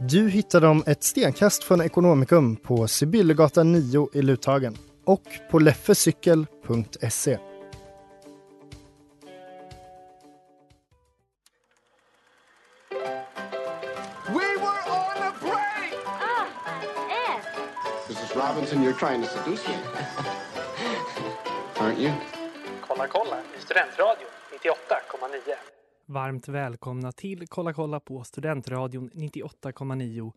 Du hittar dem ett stenkast från Ekonomikum på Sibyllegatan 9 i Luthagen och på leffecykel.se. We were on a break! Mrs. Robinson, you're trying to seduce me. Aren't you? Kolla kolla i Studentradion 98,9. Varmt välkomna till Kolla kolla på Studentradion 98,9.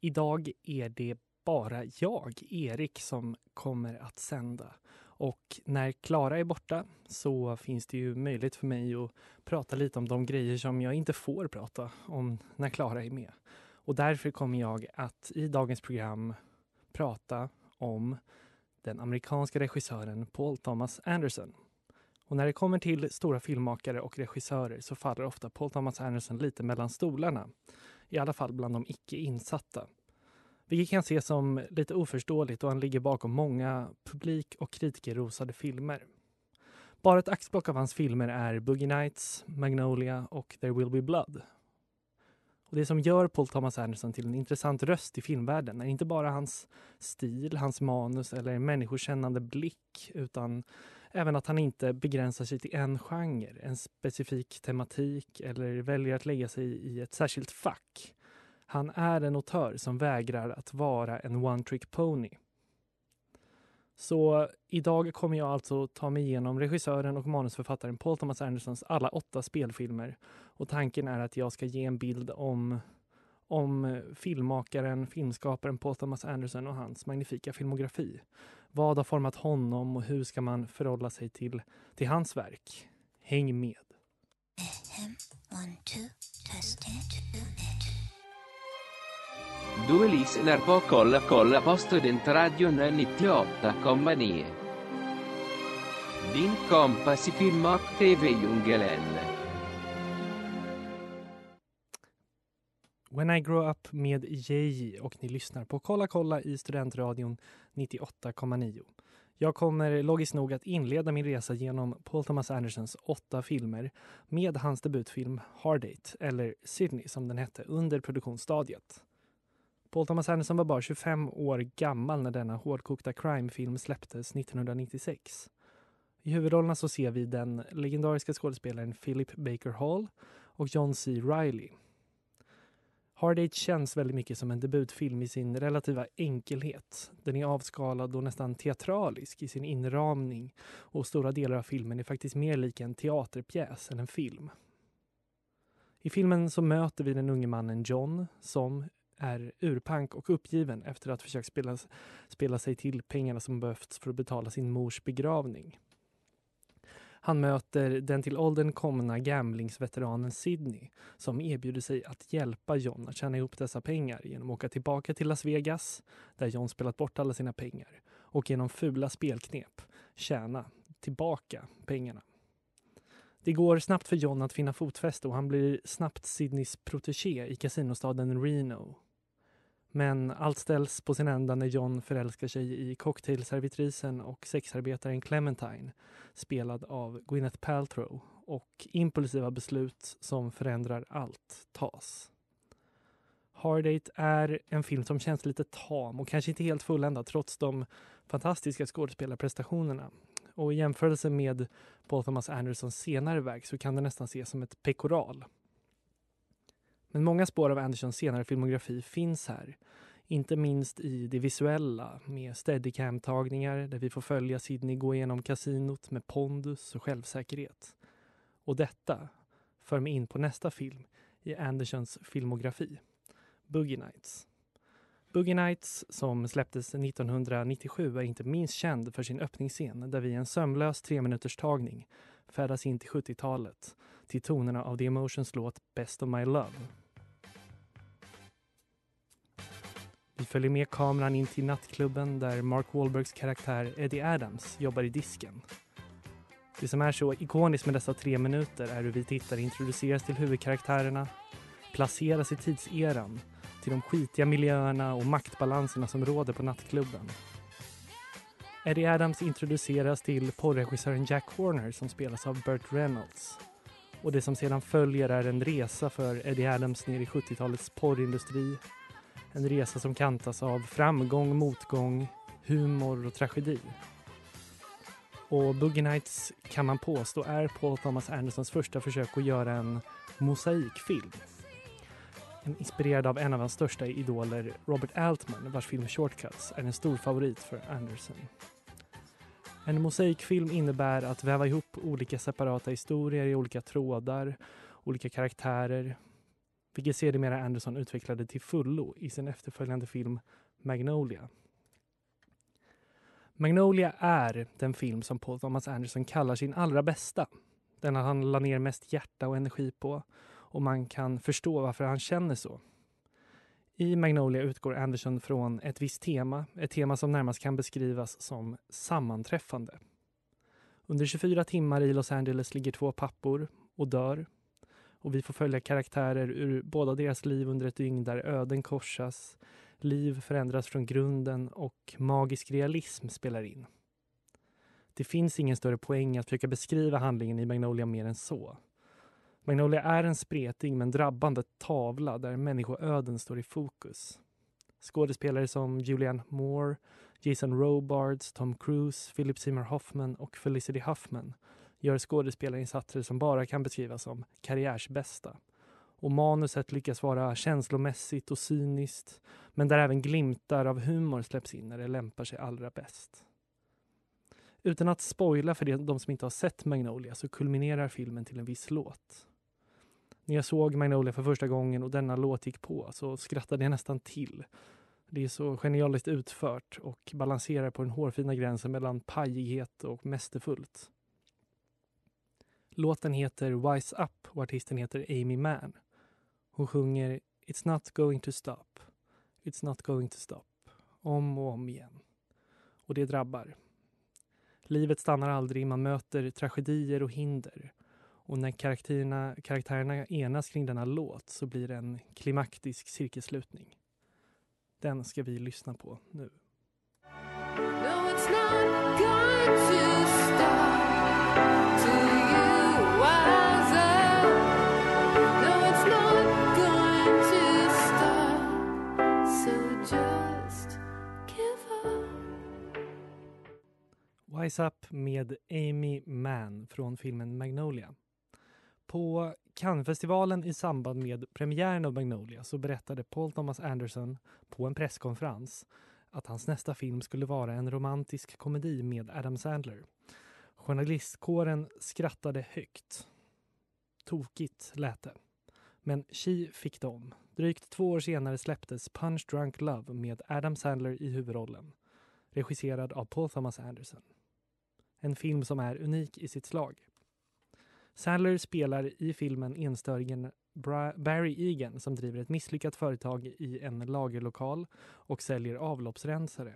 Idag är det bara jag, Erik, som kommer att sända. Och när Klara är borta så finns det ju möjlighet för mig att prata lite om de grejer som jag inte får prata om när Klara är med. Och därför kommer jag att i dagens program prata om den amerikanska regissören Paul Thomas Anderson. Och när det kommer till stora filmmakare och regissörer så faller ofta Paul Thomas Anderson lite mellan stolarna. I alla fall bland de icke insatta. Vilket kan ses som lite oförståeligt då han ligger bakom många publik och kritikerrosade filmer. Bara ett axplock av hans filmer är Boogie Nights, Magnolia och There Will Be Blood. Och det som gör Paul Thomas Anderson till en intressant röst i filmvärlden är inte bara hans stil, hans manus eller människokännande blick utan även att han inte begränsar sig till en genre, en specifik tematik eller väljer att lägga sig i ett särskilt fack. Han är en autör som vägrar att vara en one-trick pony. Så idag kommer jag alltså ta mig igenom regissören och manusförfattaren Paul Thomas Andersons alla åtta spelfilmer. Och tanken är att jag ska ge en bild om, om filmmakaren, filmskaparen Paul Thomas Anderson och hans magnifika filmografi. Vad har format honom och hur ska man förhålla sig till, till hans verk? Häng med! One, two. Du lyssnar på Kolla kolla på Studentradion 98,9. Din kompass i film och tv-djungeln. When I Grow Up med Jay och ni lyssnar på Kolla kolla i Studentradion 98,9. Jag kommer logiskt nog att inleda min resa genom Paul Thomas Andersons åtta filmer med hans debutfilm Hard Eight, eller Sydney som den hette, under produktionsstadiet. Paul Thomas Anderson var bara 25 år gammal när denna hårdkokta crimefilm släpptes 1996. I huvudrollerna så ser vi den legendariska skådespelaren Philip Baker Hall och John C. Reilly. Hard Eight känns väldigt mycket som en debutfilm i sin relativa enkelhet. Den är avskalad och nästan teatralisk i sin inramning och stora delar av filmen är faktiskt mer lik en teaterpjäs än en film. I filmen så möter vi den unge mannen John som är urpank och uppgiven efter att försöka spela, spela sig till pengarna som behövts för att betala sin mors begravning. Han möter den till åldern komna gamblingsveteranen Sidney som erbjuder sig att hjälpa John att tjäna ihop dessa pengar genom att åka tillbaka till Las Vegas där John spelat bort alla sina pengar och genom fula spelknep tjäna tillbaka pengarna. Det går snabbt för John att finna fotfäste och han blir snabbt Sydneys protegé i kasinostaden Reno. Men allt ställs på sin ända när John förälskar sig i cocktailservitrisen och sexarbetaren Clementine, spelad av Gwyneth Paltrow, och impulsiva beslut som förändrar allt tas. Hard Eight är en film som känns lite tam och kanske inte helt fulländad trots de fantastiska skådespelarprestationerna. Och i jämförelse med Paul Thomas Andersons senare verk så kan det nästan ses som ett pekoral. Men många spår av Andersons senare filmografi finns här. Inte minst i det visuella med steadicam-tagningar där vi får följa Sidney gå igenom kasinot med pondus och självsäkerhet. Och detta för mig in på nästa film i Andersons filmografi, Boogie Nights. Boogie Nights, som släpptes 1997, är inte minst känd för sin öppningsscen där vi i en sömlös treminuterstagning färdas in till 70-talet till tonerna av The Emotions låt Best of My Love. Vi följer med kameran in till nattklubben där Mark Wahlbergs karaktär Eddie Adams jobbar i disken. Det som är så ikoniskt med dessa tre minuter är hur vi tittare introduceras till huvudkaraktärerna, placeras i tidseran, till de skitiga miljöerna och maktbalanserna som råder på nattklubben. Eddie Adams introduceras till porrregissören Jack Horner som spelas av Burt Reynolds. Och det som sedan följer är en resa för Eddie Adams ner i 70-talets porrindustri. En resa som kantas av framgång, motgång, humor och tragedi. Och Boogie Nights kan man påstå är Paul Thomas Andersons första försök att göra en mosaikfilm. En inspirerad av en av hans största idoler, Robert Altman, vars film Shortcuts är en stor favorit för Anderson. En mosaikfilm innebär att väva ihop olika separata historier i olika trådar, olika karaktärer, vilket sedermera Anderson utvecklade till fullo i sin efterföljande film Magnolia. Magnolia är den film som Paul Thomas Anderson kallar sin allra bästa. Den han la ner mest hjärta och energi på och man kan förstå varför han känner så. I Magnolia utgår Anderson från ett visst tema, ett tema som närmast kan beskrivas som sammanträffande. Under 24 timmar i Los Angeles ligger två pappor och dör. Och vi får följa karaktärer ur båda deras liv under ett dygn där öden korsas, liv förändras från grunden och magisk realism spelar in. Det finns ingen större poäng att försöka beskriva handlingen i Magnolia mer än så. Magnolia är en spretig men drabbande tavla där människoöden står i fokus. Skådespelare som Julianne Moore, Jason Robards, Tom Cruise, Philip Seymour Hoffman och Felicity Huffman gör skådespelarinsatser som bara kan beskrivas som karriärsbästa. Och manuset lyckas vara känslomässigt och cyniskt men där även glimtar av humor släpps in när det lämpar sig allra bäst. Utan att spoila för de som inte har sett Magnolia så kulminerar filmen till en viss låt. När jag såg Magnolia för första gången och denna låt gick på så skrattade jag nästan till. Det är så genialiskt utfört och balanserar på den hårfina gränsen mellan pajighet och mästerfullt. Låten heter Wise Up och artisten heter Amy Mann. Hon sjunger It's not going to stop, It's not going to stop om och om igen. Och det drabbar. Livet stannar aldrig, man möter tragedier och hinder. Och när karaktärerna, karaktärerna enas kring denna låt så blir det en klimaktisk cirkelslutning. Den ska vi lyssna på nu. Wise Up med Amy Mann från filmen Magnolia. På Cannesfestivalen i samband med premiären av Magnolia så berättade Paul Thomas Anderson på en presskonferens att hans nästa film skulle vara en romantisk komedi med Adam Sandler. Journalistkåren skrattade högt. Tokigt lät det. Men Chi fick dem. Drygt två år senare släpptes Punch Drunk Love med Adam Sandler i huvudrollen. Regisserad av Paul Thomas Anderson. En film som är unik i sitt slag. Sandler spelar i filmen enstöringen Barry Egan som driver ett misslyckat företag i en lagerlokal och säljer avloppsrensare.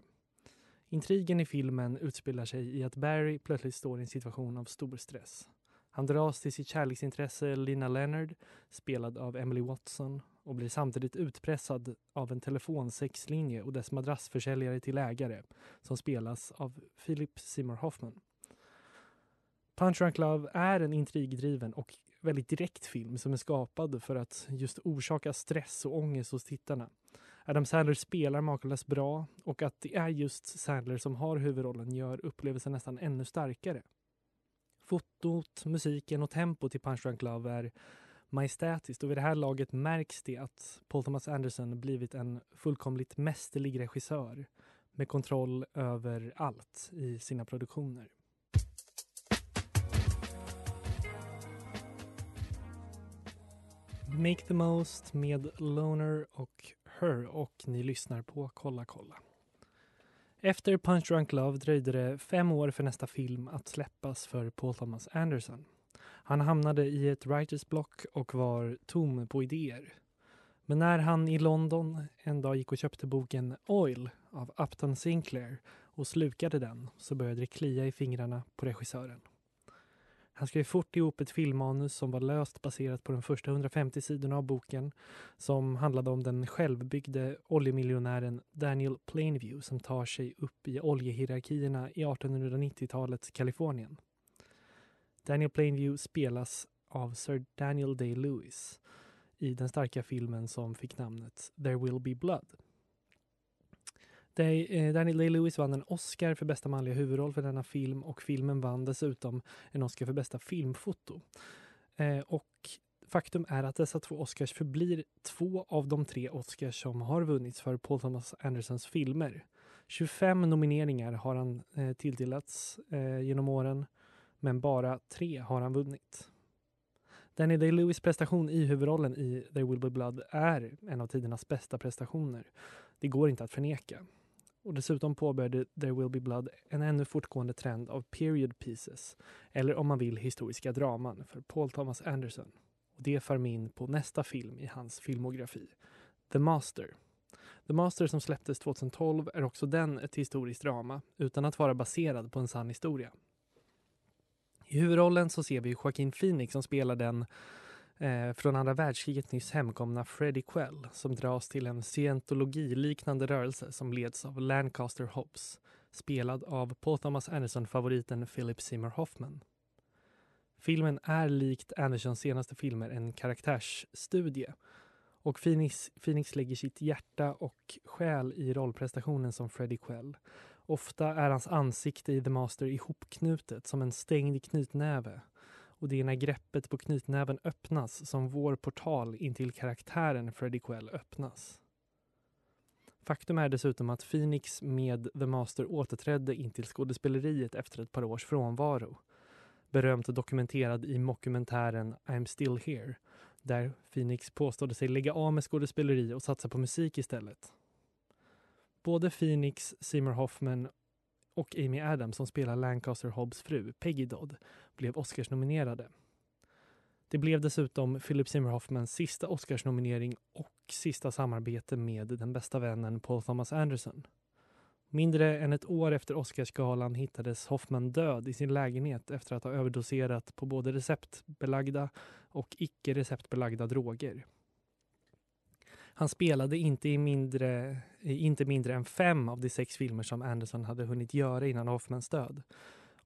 Intrigen i filmen utspelar sig i att Barry plötsligt står i en situation av stor stress. Han dras till sitt kärleksintresse Lina Leonard, spelad av Emily Watson och blir samtidigt utpressad av en telefonsexlinje och dess madrassförsäljare till ägare som spelas av Philip Seymour Hoffman. Punch Drunk Love är en intrigdriven och väldigt direkt film som är skapad för att just orsaka stress och ångest hos tittarna. Adam Sandler spelar makalöst bra och att det är just Sandler som har huvudrollen gör upplevelsen nästan ännu starkare. Fotot, musiken och tempot i Punch Drunk Love är majestätiskt och vid det här laget märks det att Paul Thomas Anderson blivit en fullkomligt mästerlig regissör med kontroll över allt i sina produktioner. Make the Most med Loner och Her och ni lyssnar på Kolla kolla. Efter Punch Drunk Love dröjde det fem år för nästa film att släppas för Paul Thomas Anderson. Han hamnade i ett writers block och var tom på idéer. Men när han i London en dag gick och köpte boken Oil av Upton Sinclair och slukade den så började det klia i fingrarna på regissören. Han skrev fort ihop ett filmmanus som var löst baserat på de första 150 sidorna av boken som handlade om den självbyggde oljemiljonären Daniel Plainview som tar sig upp i oljehierarkierna i 1890-talets Kalifornien. Daniel Plainview spelas av Sir Daniel Day-Lewis i den starka filmen som fick namnet There will be blood. Danny eh, Daniel Day-Lewis vann en Oscar för bästa manliga huvudroll för denna film och filmen vann dessutom en Oscar för bästa filmfoto. Eh, och faktum är att dessa två Oscars förblir två av de tre Oscars som har vunnits för Paul Thomas Andersons filmer. 25 nomineringar har han eh, tilldelats genom åren, men bara tre har han vunnit. Danny Day-Lewis prestation i huvudrollen i There Will Be Blood är en av tidernas bästa prestationer. Det går inte att förneka. Och dessutom påbörjade There Will Be Blood en ännu fortgående trend av period pieces, eller om man vill historiska draman, för Paul Thomas Anderson. Och det för mig in på nästa film i hans filmografi, The Master. The Master som släpptes 2012 är också den ett historiskt drama, utan att vara baserad på en sann historia. I huvudrollen så ser vi Joaquin Phoenix som spelar den eh, från andra världskriget nyss hemkomna Freddie Quell som dras till en scientologiliknande rörelse som leds av Lancaster Hobbs spelad av Paul Thomas Anderson-favoriten Philip Seymour Hoffman. Filmen är likt Andersons senaste filmer en karaktärsstudie och Phoenix, Phoenix lägger sitt hjärta och själ i rollprestationen som Freddie Quell. Ofta är hans ansikte i The Master ihopknutet som en stängd knytnäve och det är när greppet på knytnäven öppnas som vår portal in till karaktären Freddy Quell öppnas. Faktum är dessutom att Phoenix med The Master återträdde in till skådespeleriet efter ett par års frånvaro. Berömt dokumenterad i mockumentären I'm still here där Phoenix påstådde sig lägga av med skådespeleri och satsa på musik istället. Både Phoenix, Seymour Hoffman och Amy Adams som spelar Lancaster Hobbs fru, Peggy Dodd, blev Oscarsnominerade. Det blev dessutom Philip Seymour Hoffmans sista Oscarsnominering och sista samarbete med den bästa vännen Paul Thomas Anderson. Mindre än ett år efter Oscarsgalan hittades Hoffman död i sin lägenhet efter att ha överdoserat på både receptbelagda och icke receptbelagda droger. Han spelade inte, i mindre, inte mindre än fem av de sex filmer som Anderson hade hunnit göra innan Hoffmans död.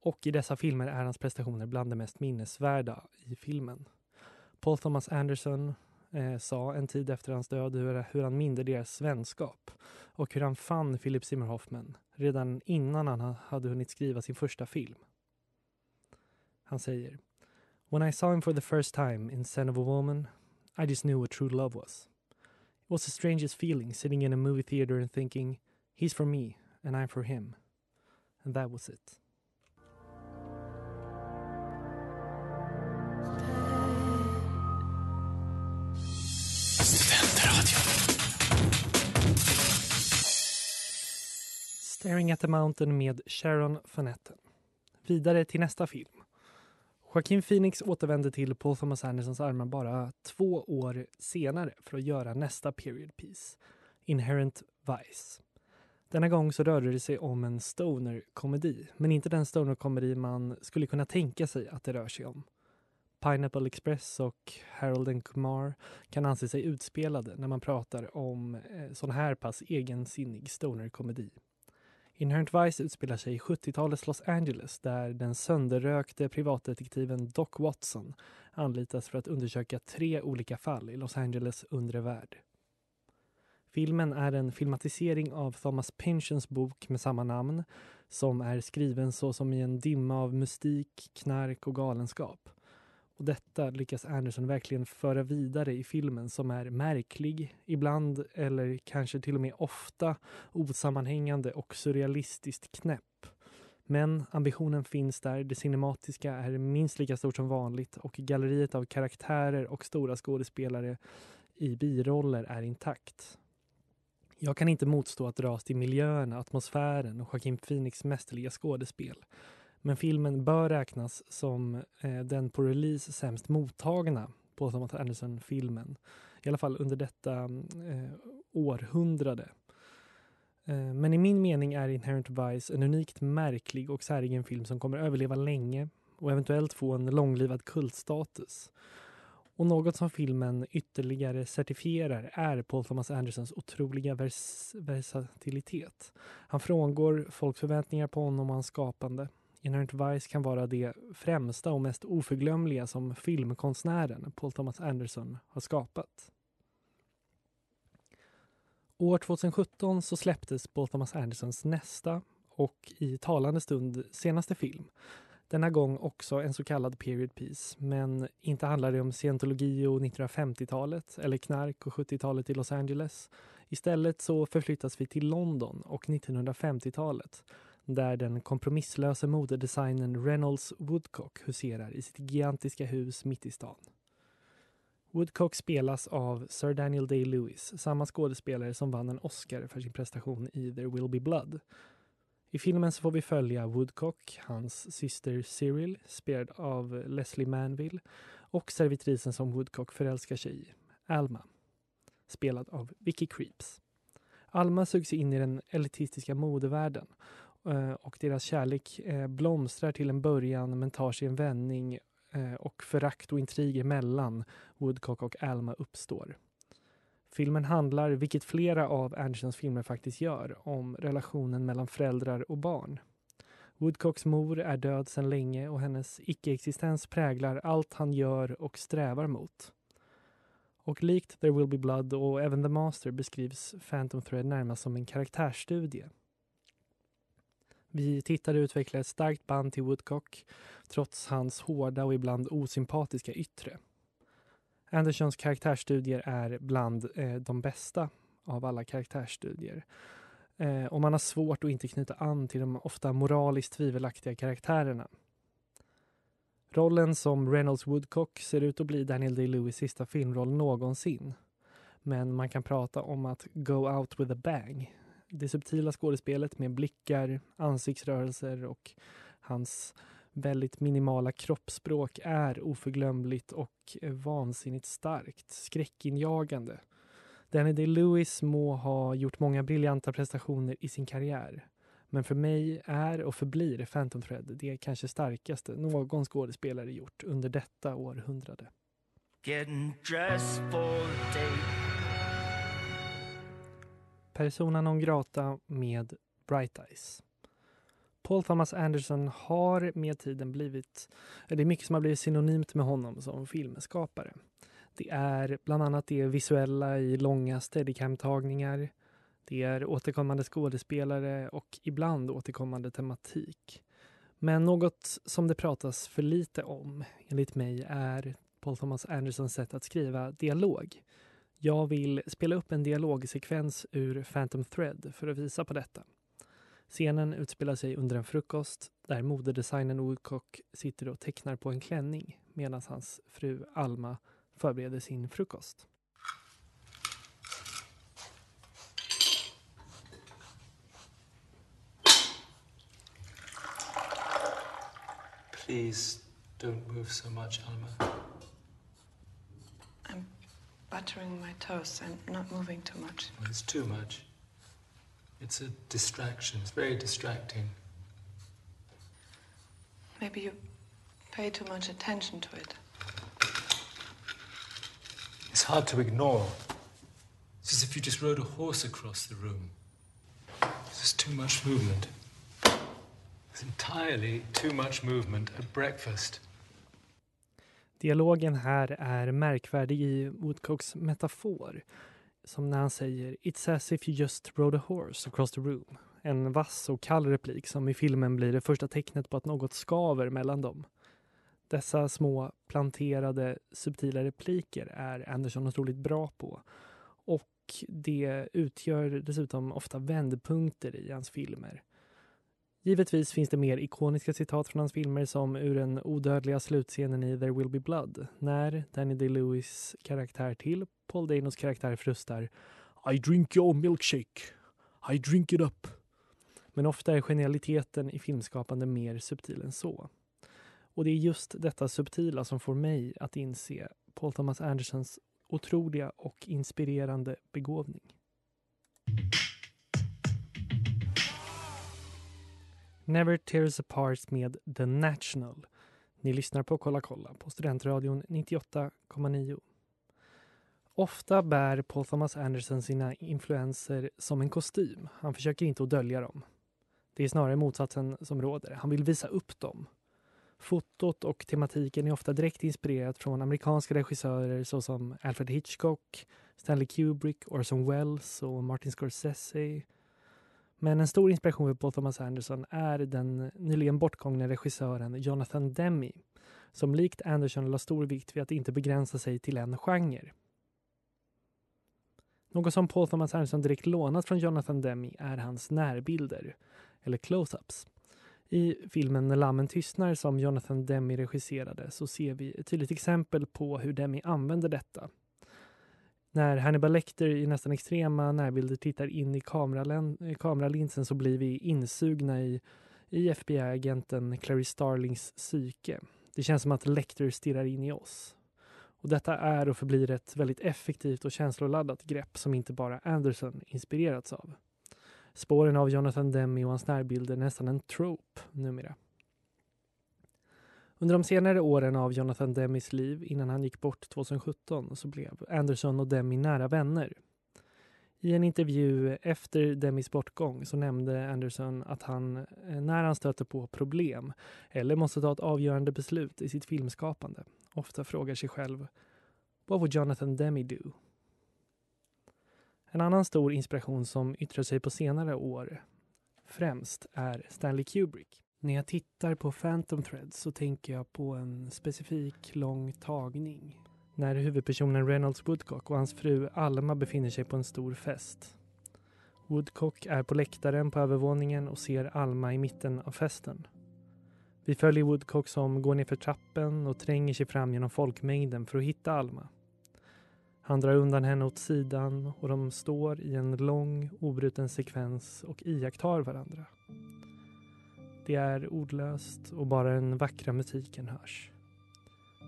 Och i dessa filmer är hans prestationer bland de mest minnesvärda i filmen. Paul Thomas Anderson eh, sa en tid efter hans död hur, hur han minde deras vänskap och hur han fann Philip Seymour Hoffman redan innan han hade hunnit skriva sin första film. Han säger When I saw him for the first time in Son of a Woman I just knew what true love was. It was the strangest feeling sitting in a movie theater and thinking he's for me and I'm for him. And that was it. Staring at the Mountain med Sharon Fanetten. Vidare till nästa film. Joaquin Phoenix återvände till Paul Thomas Andersons armar bara två år senare för att göra nästa period piece, Inherent Vice. Denna gång så rörde det sig om en stoner-komedi, men inte den stoner-komedi man skulle kunna tänka sig att det rör sig om. Pineapple Express och Harold and Kumar kan anse sig utspelade när man pratar om eh, sån här pass egensinnig stoner-komedi. Inherent Vice utspelar sig i 70-talets Los Angeles där den sönderrökte privatdetektiven Doc Watson anlitas för att undersöka tre olika fall i Los Angeles undre värld. Filmen är en filmatisering av Thomas Pynchons bok med samma namn som är skriven så som i en dimma av mystik, knark och galenskap. Och detta lyckas Anderson verkligen föra vidare i filmen som är märklig, ibland eller kanske till och med ofta osammanhängande och surrealistiskt knäpp. Men ambitionen finns där, det cinematiska är minst lika stort som vanligt och galleriet av karaktärer och stora skådespelare i biroller är intakt. Jag kan inte motstå att dras till miljöerna, atmosfären och Joaquin Phoenix mästerliga skådespel. Men filmen bör räknas som eh, den på release sämst mottagna Paul Thomas Anderson-filmen. I alla fall under detta eh, århundrade. Eh, men i min mening är Inherent Vice en unikt märklig och säregen film som kommer överleva länge och eventuellt få en långlivad kultstatus. Och något som filmen ytterligare certifierar är Paul Thomas Andersons otroliga vers versatilitet. Han frångår folks förväntningar på honom och hans skapande. Inherent Vice kan vara det främsta och mest oförglömliga som filmkonstnären Paul Thomas Anderson har skapat. År 2017 så släpptes Paul Thomas Andersons nästa och i talande stund senaste film. Denna gång också en så kallad period piece, men inte handlar det om scientologi och 1950-talet eller knark och 70-talet i Los Angeles. Istället så förflyttas vi till London och 1950-talet där den kompromisslöse modedesignern Reynolds Woodcock huserar i sitt gigantiska hus mitt i stan. Woodcock spelas av Sir Daniel Day-Lewis, samma skådespelare som vann en Oscar för sin prestation i There Will Be Blood. I filmen så får vi följa Woodcock, hans syster Cyril, spelad av Leslie Manville och servitrisen som Woodcock förälskar sig i, Alma, spelad av Vicky Creeps. Alma sugs in i den elitistiska modevärlden Eh, och deras kärlek eh, blomstrar till en början men tar sig en vändning eh, och förakt och intriger mellan Woodcock och Alma uppstår. Filmen handlar, vilket flera av Andersons filmer faktiskt gör, om relationen mellan föräldrar och barn. Woodcocks mor är död sedan länge och hennes icke-existens präglar allt han gör och strävar mot. Och likt There Will Be Blood och även The Master beskrivs Phantom Thread närmast som en karaktärsstudie. Vi tittare utvecklar ett starkt band till Woodcock trots hans hårda och ibland osympatiska yttre. Andersons karaktärsstudier är bland eh, de bästa av alla karaktärsstudier. Eh, och man har svårt att inte knyta an till de ofta moraliskt tvivelaktiga karaktärerna. Rollen som Reynolds Woodcock ser ut att bli Daniel Day-Lewis sista filmroll någonsin. Men man kan prata om att go out with a bang. Det subtila skådespelet med blickar, ansiktsrörelser och hans väldigt minimala kroppsspråk är oförglömligt och vansinnigt starkt, skräckinjagande. Danny Day-Lewis må ha gjort många briljanta prestationer i sin karriär. Men för mig är och förblir Phantom Thread det kanske starkaste någon skådespelare gjort under detta århundrade. Persona non grata med Bright Eyes. Paul Thomas Anderson har med tiden blivit, det är mycket som har blivit synonymt med honom som filmskapare. Det är bland annat det visuella i långa steadicam-tagningar. Det är återkommande skådespelare och ibland återkommande tematik. Men något som det pratas för lite om, enligt mig, är Paul Thomas Andersons sätt att skriva dialog. Jag vill spela upp en dialogsekvens ur Phantom Thread för att visa på detta. Scenen utspelar sig under en frukost där modedesignern Woodcock sitter och tecknar på en klänning medan hans fru Alma förbereder sin frukost. Please don't move so much, Alma. Buttering my toast. I'm not moving too much. Well, it's too much. It's a distraction. It's very distracting. Maybe you pay too much attention to it. It's hard to ignore. It's as if you just rode a horse across the room. There's too much movement. There's entirely too much movement at breakfast. Dialogen här är märkvärdig i Woodcocks metafor. Som när han säger “It's as if you just rode a horse across the room”. En vass och kall replik som i filmen blir det första tecknet på att något skaver mellan dem. Dessa små planterade subtila repliker är Anderson otroligt bra på. Och det utgör dessutom ofta vändpunkter i hans filmer. Givetvis finns det mer ikoniska citat från hans filmer som ur den odödliga slutscenen i There will be blood när Danny DeLewis karaktär till Paul Danos karaktär frustar I drink your milkshake. I drink it up. Men ofta är genialiteten i filmskapande mer subtil än så. Och det är just detta subtila som får mig att inse Paul Thomas Andersons otroliga och inspirerande begåvning. Never Tears Apart med The National. Ni lyssnar på Kolla kolla på Studentradion 98,9. Ofta bär Paul Thomas Anderson sina influenser som en kostym. Han försöker inte att dölja dem. Det är snarare motsatsen som råder. Han vill visa upp dem. Fotot och tematiken är ofta direkt inspirerat från amerikanska regissörer såsom Alfred Hitchcock, Stanley Kubrick, Orson Welles och Martin Scorsese. Men en stor inspiration för Paul Thomas Anderson är den nyligen bortgångne regissören Jonathan Demme som likt Anderson la stor vikt vid att inte begränsa sig till en genre. Något som Paul Thomas Anderson direkt lånat från Jonathan Demme är hans närbilder, eller close-ups. I filmen När lammen tystnar som Jonathan Demme regisserade så ser vi ett tydligt exempel på hur Demme använder detta. När Hannibal Lecter i nästan extrema närbilder tittar in i kameralinsen så blir vi insugna i, i FBI-agenten Clarice Starlings psyke. Det känns som att Lecter stirrar in i oss. Och detta är och förblir ett väldigt effektivt och känsloladdat grepp som inte bara Anderson inspirerats av. Spåren av Jonathan Demme och hans närbilder är nästan en trope numera. Under de senare åren av Jonathan Demis liv innan han gick bort 2017 så blev Anderson och Demi nära vänner. I en intervju efter Demis bortgång så nämnde Anderson att han, eh, när han stöter på problem eller måste ta ett avgörande beslut i sitt filmskapande, ofta frågar sig själv What would Jonathan Demi do? En annan stor inspiration som yttrar sig på senare år främst är Stanley Kubrick. När jag tittar på Phantom Thread så tänker jag på en specifik lång tagning. När huvudpersonen Reynolds Woodcock och hans fru Alma befinner sig på en stor fest. Woodcock är på läktaren på övervåningen och ser Alma i mitten av festen. Vi följer Woodcock som går nerför trappen och tränger sig fram genom folkmängden för att hitta Alma. Han drar undan henne åt sidan och de står i en lång obruten sekvens och iakttar varandra. Det är ordlöst och bara den vackra musiken hörs.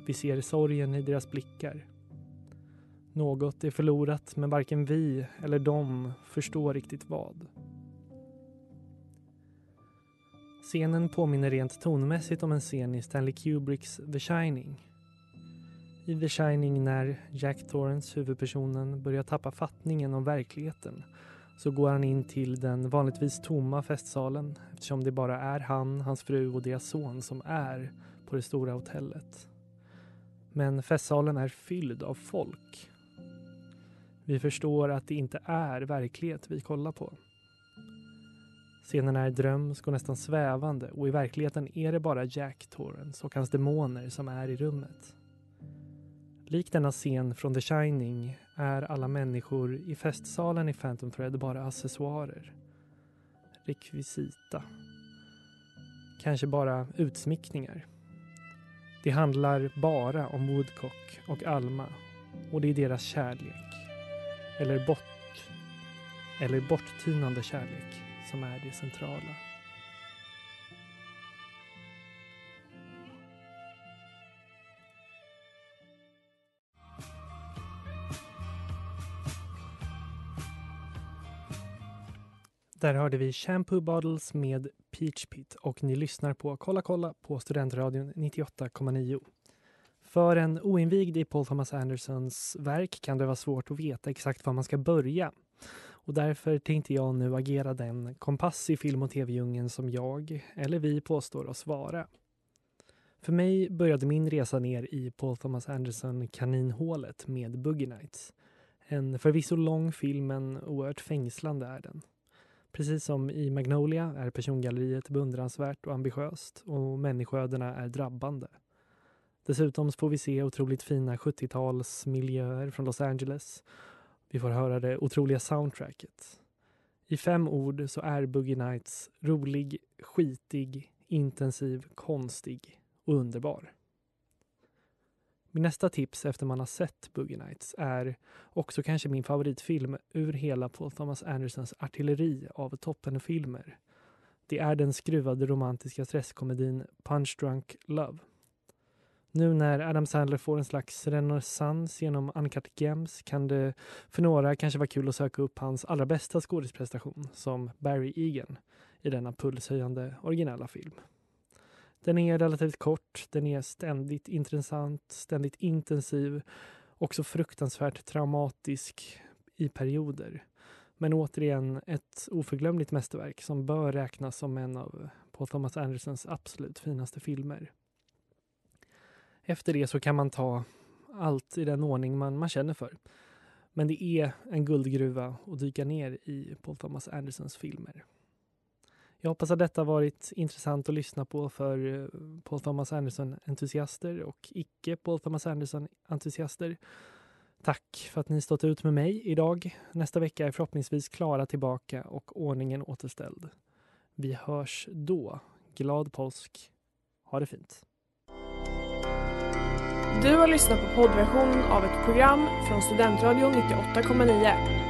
Vi ser sorgen i deras blickar. Något är förlorat men varken vi eller de förstår riktigt vad. Scenen påminner rent tonmässigt om en scen i Stanley Kubricks The Shining. I The Shining när Jack Torrance, huvudpersonen, börjar tappa fattningen om verkligheten så går han in till den vanligtvis tomma festsalen eftersom det bara är han, hans fru och deras son som är på det stora hotellet. Men festsalen är fylld av folk. Vi förstår att det inte är verklighet vi kollar på. Scenen är drömsk och nästan svävande och i verkligheten är det bara Jack Torrance och hans demoner som är i rummet. Likt denna scen från The Shining är alla människor i festsalen i Phantom Thread bara accessoarer. Rekvisita. Kanske bara utsmyckningar. Det handlar bara om Woodcock och Alma och det är deras kärlek. Eller bort... Eller borttynande kärlek som är det centrala. Där hörde vi Shampoo Bottles med Peach Pit och ni lyssnar på Kolla kolla på Studentradion 98,9. För en oinvigd i Paul Thomas Andersons verk kan det vara svårt att veta exakt var man ska börja. Och därför tänkte jag nu agera den kompass i film och tv-djungeln som jag, eller vi, påstår oss vara. För mig började min resa ner i Paul Thomas Anderson kaninhålet med Boogie Nights. En förvisso lång film men oerhört fängslande är den. Precis som i Magnolia är persongalleriet beundransvärt och ambitiöst och människoödena är drabbande. Dessutom får vi se otroligt fina 70-talsmiljöer från Los Angeles. Vi får höra det otroliga soundtracket. I fem ord så är Boogie Nights rolig, skitig, intensiv, konstig och underbar. Min nästa tips efter man har sett Boogie Nights är också kanske min favoritfilm ur hela Paul Thomas Andersons artilleri av toppenfilmer. Det är den skruvade romantiska stresskomedin Punch Drunk Love. Nu när Adam Sandler får en slags renässans genom Uncut Gems kan det för några kanske vara kul att söka upp hans allra bästa skådesprestation som Barry Egan i denna pulshöjande originella film. Den är relativt kort, den är ständigt intressant, ständigt intensiv, också fruktansvärt traumatisk i perioder. Men återigen ett oförglömligt mästerverk som bör räknas som en av Paul Thomas Andersons absolut finaste filmer. Efter det så kan man ta allt i den ordning man, man känner för. Men det är en guldgruva att dyka ner i Paul Thomas Andersons filmer. Jag hoppas att detta varit intressant att lyssna på för eh, Paul Thomas Anderson-entusiaster och icke Paul Thomas Anderson-entusiaster. Tack för att ni stått ut med mig idag. Nästa vecka är förhoppningsvis Klara tillbaka och ordningen återställd. Vi hörs då. Glad påsk. Ha det fint. Du har lyssnat på poddversion av ett program från Studentradion 98,9.